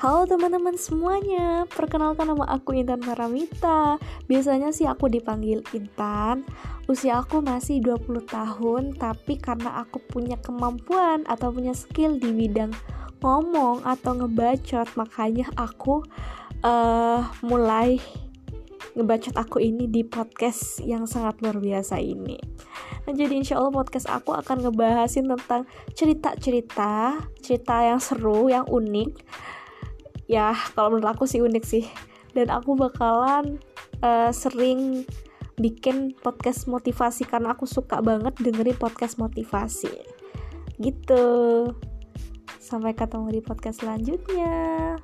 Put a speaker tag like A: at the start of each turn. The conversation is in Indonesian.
A: Halo teman-teman semuanya, perkenalkan nama aku Intan Paramita Biasanya sih aku dipanggil Intan Usia aku masih 20 tahun Tapi karena aku punya kemampuan atau punya skill di bidang ngomong atau ngebacot Makanya aku uh, mulai ngebacot aku ini di podcast yang sangat luar biasa ini Nah, jadi insya Allah podcast aku akan ngebahasin tentang cerita-cerita, cerita yang seru, yang unik. Ya, kalau menurut aku sih unik sih. Dan aku bakalan uh, sering bikin podcast motivasi karena aku suka banget dengerin podcast motivasi. Gitu. Sampai ketemu di podcast selanjutnya.